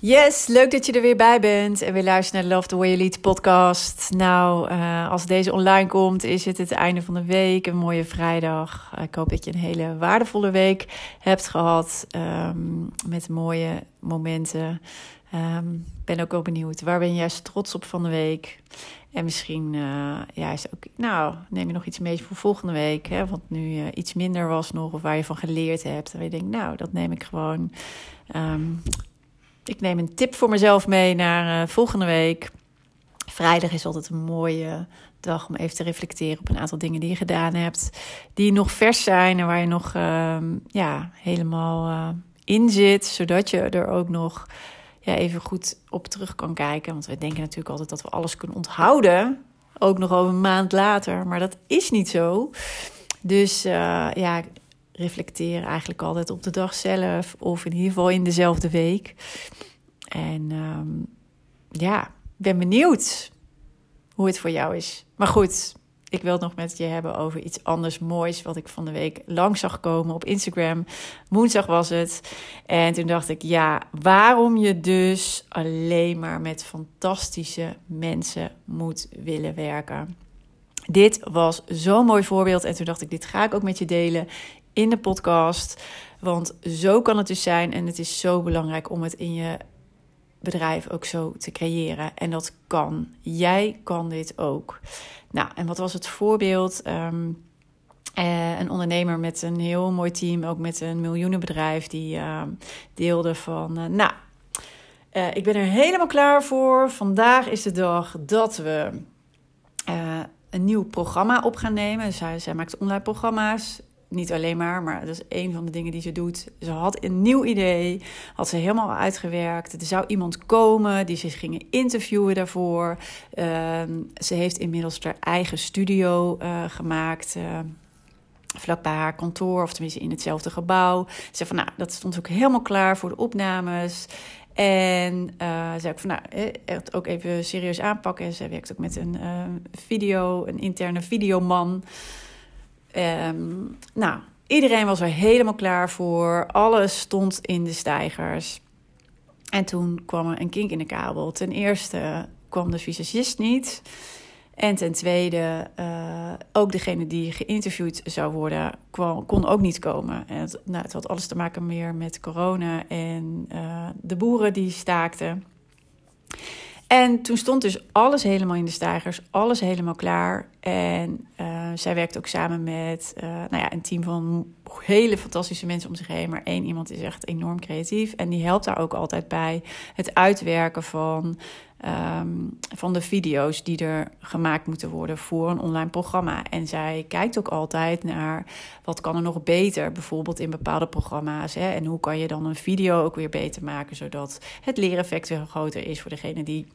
Yes, leuk dat je er weer bij bent en weer luistert naar de Love the Way You Lead podcast. Nou, uh, als deze online komt, is het het einde van de week, een mooie vrijdag. Ik hoop dat je een hele waardevolle week hebt gehad um, met mooie momenten. Um, ben ook wel benieuwd, waar ben je juist trots op van de week? En misschien uh, is ook, nou, neem je nog iets mee voor volgende week. Hè, wat nu iets minder was nog, of waar je van geleerd hebt. En je denkt, nou, dat neem ik gewoon um, ik neem een tip voor mezelf mee naar uh, volgende week. Vrijdag is altijd een mooie dag om even te reflecteren op een aantal dingen die je gedaan hebt. Die nog vers zijn en waar je nog uh, ja, helemaal uh, in zit. Zodat je er ook nog ja, even goed op terug kan kijken. Want we denken natuurlijk altijd dat we alles kunnen onthouden. Ook nog over een maand later. Maar dat is niet zo. Dus uh, ja, reflecteer eigenlijk altijd op de dag zelf of in ieder geval in dezelfde week. En um, ja, ben benieuwd hoe het voor jou is. Maar goed, ik wil het nog met je hebben over iets anders moois wat ik van de week lang zag komen op Instagram. Woensdag was het. En toen dacht ik, ja, waarom je dus alleen maar met fantastische mensen moet willen werken. Dit was zo'n mooi voorbeeld. En toen dacht ik, dit ga ik ook met je delen in de podcast. Want zo kan het dus zijn. En het is zo belangrijk om het in je bedrijf ook zo te creëren. En dat kan. Jij kan dit ook. Nou, en wat was het voorbeeld? Um, uh, een ondernemer met een heel mooi team, ook met een miljoenenbedrijf, die uh, deelde van, uh, nou, ik ben er helemaal klaar voor. Vandaag is de dag dat we een nieuw programma op gaan nemen. Zij, zij maakt online programma's niet alleen maar, maar dat is een van de dingen die ze doet. Ze had een nieuw idee, had ze helemaal uitgewerkt. Er zou iemand komen die zich ging interviewen daarvoor. Uh, ze heeft inmiddels haar eigen studio uh, gemaakt. Uh, vlak bij haar kantoor, of tenminste in hetzelfde gebouw. Ze zei van, nou, dat stond ook helemaal klaar voor de opnames. En uh, zei ik van, nou, het ook even serieus aanpakken. Ze werkt ook met een video, een interne videoman. Um, nou, iedereen was er helemaal klaar voor. Alles stond in de stijgers. En toen kwam er een kink in de kabel. Ten eerste kwam de visagist niet. En ten tweede, uh, ook degene die geïnterviewd zou worden, kon ook niet komen. En het, nou, het had alles te maken meer met corona en uh, de boeren die staakten. En toen stond dus alles helemaal in de stijgers, alles helemaal klaar. En uh, zij werkt ook samen met uh, nou ja, een team van hele fantastische mensen om zich heen. Maar één iemand is echt enorm creatief. En die helpt daar ook altijd bij het uitwerken van, um, van de video's die er gemaakt moeten worden voor een online programma. En zij kijkt ook altijd naar wat kan er nog beter, bijvoorbeeld in bepaalde programma's. Hè? En hoe kan je dan een video ook weer beter maken, zodat het leereffect weer groter is voor degene die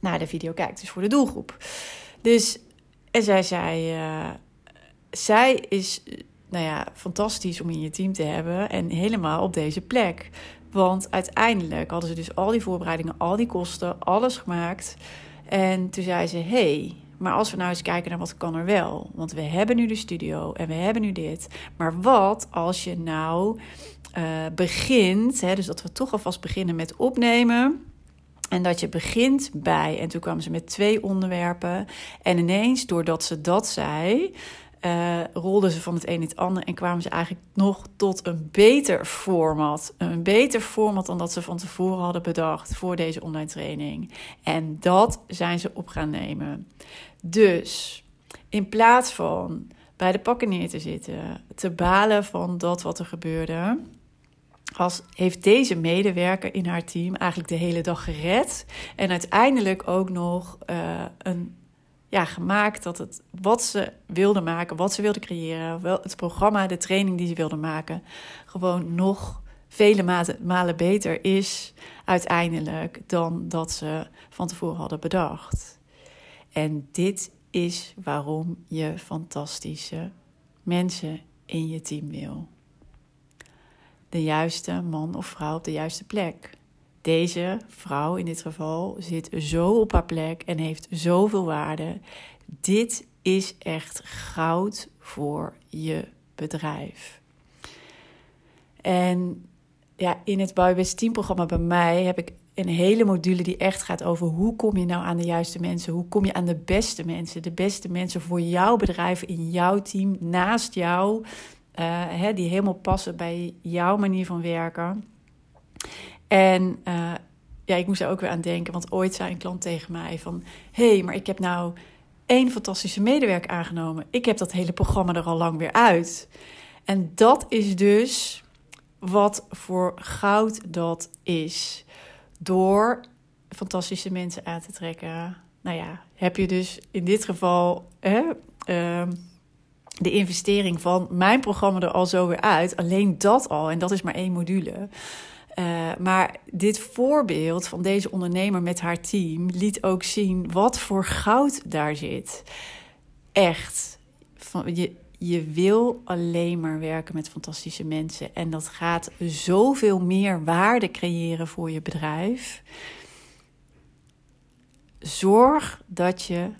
naar de video kijkt. Dus voor de doelgroep. Dus, en zij zei, uh, zij is nou ja, fantastisch om in je team te hebben en helemaal op deze plek. Want uiteindelijk hadden ze dus al die voorbereidingen, al die kosten, alles gemaakt. En toen zei ze: hey, maar als we nou eens kijken naar wat kan er wel. Want we hebben nu de studio en we hebben nu dit. Maar wat als je nou uh, begint, hè, dus dat we toch alvast beginnen met opnemen. En dat je begint bij, en toen kwamen ze met twee onderwerpen. En ineens, doordat ze dat zei, uh, rolden ze van het een in het ander en kwamen ze eigenlijk nog tot een beter format. Een beter format dan dat ze van tevoren hadden bedacht voor deze online training. En dat zijn ze op gaan nemen. Dus in plaats van bij de pakken neer te zitten, te balen van dat wat er gebeurde, als, heeft deze medewerker in haar team eigenlijk de hele dag gered. En uiteindelijk ook nog uh, een, ja, gemaakt dat het wat ze wilde maken, wat ze wilde creëren, wel het programma, de training die ze wilde maken, gewoon nog vele malen beter is uiteindelijk dan dat ze van tevoren hadden bedacht. En dit is waarom je fantastische mensen in je team wil. De juiste man of vrouw op de juiste plek. Deze vrouw in dit geval zit zo op haar plek en heeft zoveel waarde. Dit is echt goud voor je bedrijf. En ja, in het Bouwbest Team programma bij mij heb ik een hele module die echt gaat over hoe kom je nou aan de juiste mensen? Hoe kom je aan de beste mensen? De beste mensen voor jouw bedrijf, in jouw team, naast jou. Uh, hè, die helemaal passen bij jouw manier van werken. En uh, ja, ik moest er ook weer aan denken, want ooit zei een klant tegen mij van... hé, hey, maar ik heb nou één fantastische medewerker aangenomen. Ik heb dat hele programma er al lang weer uit. En dat is dus wat voor goud dat is. Door fantastische mensen aan te trekken. Nou ja, heb je dus in dit geval hè, uh, de investering van mijn programma er al zo weer uit. Alleen dat al, en dat is maar één module. Uh, maar dit voorbeeld van deze ondernemer met haar team liet ook zien wat voor goud daar zit. Echt. Van, je, je wil alleen maar werken met fantastische mensen. En dat gaat zoveel meer waarde creëren voor je bedrijf. Zorg dat je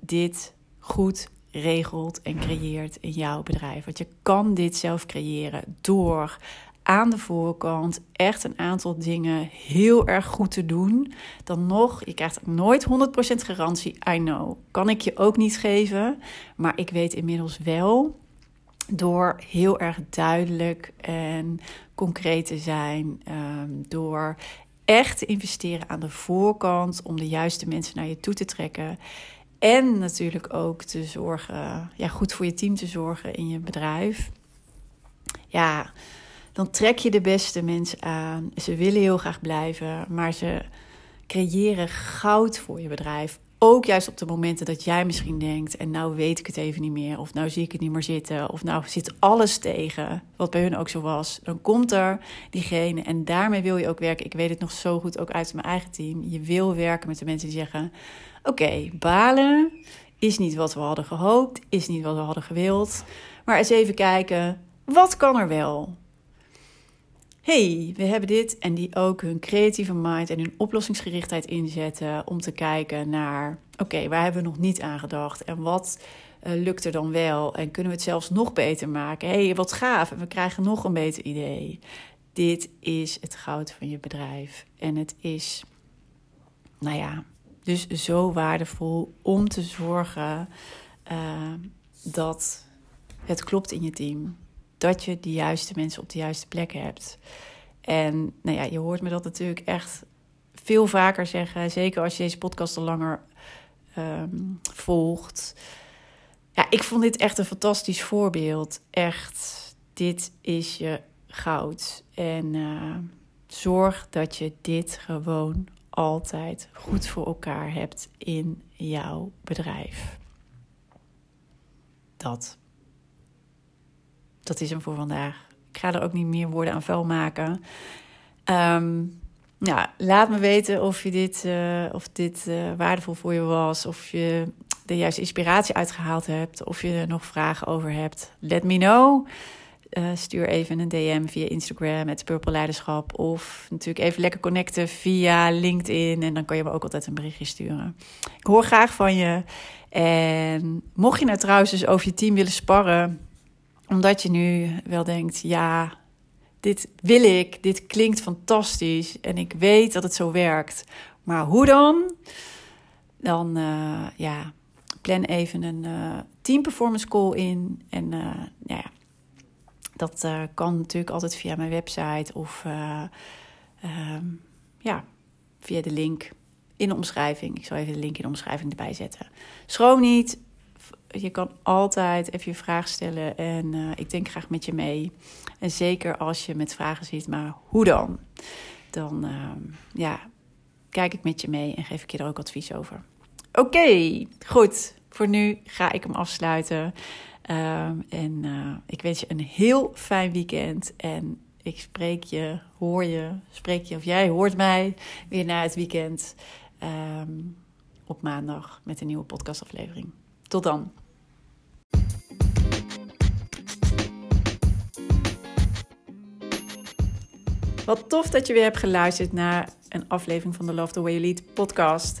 dit goed regelt en creëert in jouw bedrijf. Want je kan dit zelf creëren door aan de voorkant echt een aantal dingen heel erg goed te doen. Dan nog, je krijgt nooit 100% garantie, I know. Kan ik je ook niet geven, maar ik weet inmiddels wel door heel erg duidelijk en concreet te zijn, ehm, door echt te investeren aan de voorkant om de juiste mensen naar je toe te trekken. En natuurlijk ook te zorgen, ja, goed voor je team te zorgen in je bedrijf. Ja, dan trek je de beste mensen aan. Ze willen heel graag blijven, maar ze creëren goud voor je bedrijf. Ook juist op de momenten dat jij misschien denkt: en nou weet ik het even niet meer, of nou zie ik het niet meer zitten, of nou zit alles tegen, wat bij hun ook zo was. Dan komt er diegene en daarmee wil je ook werken. Ik weet het nog zo goed ook uit mijn eigen team. Je wil werken met de mensen die zeggen: Oké, balen is niet wat we hadden gehoopt, is niet wat we hadden gewild, maar eens even kijken: wat kan er wel? hey, we hebben dit. En die ook hun creatieve mind en hun oplossingsgerichtheid inzetten om te kijken naar, oké, waar hebben we nog niet aan gedacht en wat uh, lukt er dan wel en kunnen we het zelfs nog beter maken? hey, wat gaaf en we krijgen nog een beter idee. Dit is het goud van je bedrijf en het is, nou ja, dus zo waardevol om te zorgen uh, dat het klopt in je team dat je de juiste mensen op de juiste plek hebt. En nou ja, je hoort me dat natuurlijk echt veel vaker zeggen. Zeker als je deze podcast al langer um, volgt. Ja, ik vond dit echt een fantastisch voorbeeld. Echt, dit is je goud. En uh, zorg dat je dit gewoon altijd goed voor elkaar hebt in jouw bedrijf. Dat dat is hem voor vandaag. Ik ga er ook niet meer woorden aan vuil maken. Um, ja, laat me weten of, je dit, uh, of dit uh, waardevol voor je was. Of je de juiste inspiratie uitgehaald hebt. Of je er nog vragen over hebt. Let me know. Uh, stuur even een DM via Instagram, het Purple Leiderschap. Of natuurlijk even lekker connecten via LinkedIn. En dan kan je me ook altijd een berichtje sturen. Ik hoor graag van je. En mocht je nou trouwens dus over je team willen sparren omdat je nu wel denkt, ja, dit wil ik, dit klinkt fantastisch en ik weet dat het zo werkt. Maar hoe dan? Dan uh, ja, plan even een uh, team performance call in. En uh, ja, dat kan natuurlijk altijd via mijn website of um, ja, via de link in de omschrijving. Ik zal even de link in de omschrijving erbij zetten. Schroom niet je kan altijd even je vraag stellen en uh, ik denk graag met je mee. En zeker als je met vragen zit, maar hoe dan? Dan uh, ja, kijk ik met je mee en geef ik je er ook advies over. Oké, goed. Voor nu ga ik hem afsluiten. Uh, en uh, ik wens je een heel fijn weekend. En ik spreek je, hoor je, spreek je of jij hoort mij weer na het weekend. Um, op maandag met een nieuwe podcastaflevering. Tot dan. Wat tof dat je weer hebt geluisterd naar een aflevering van de Love the Way You Lead podcast.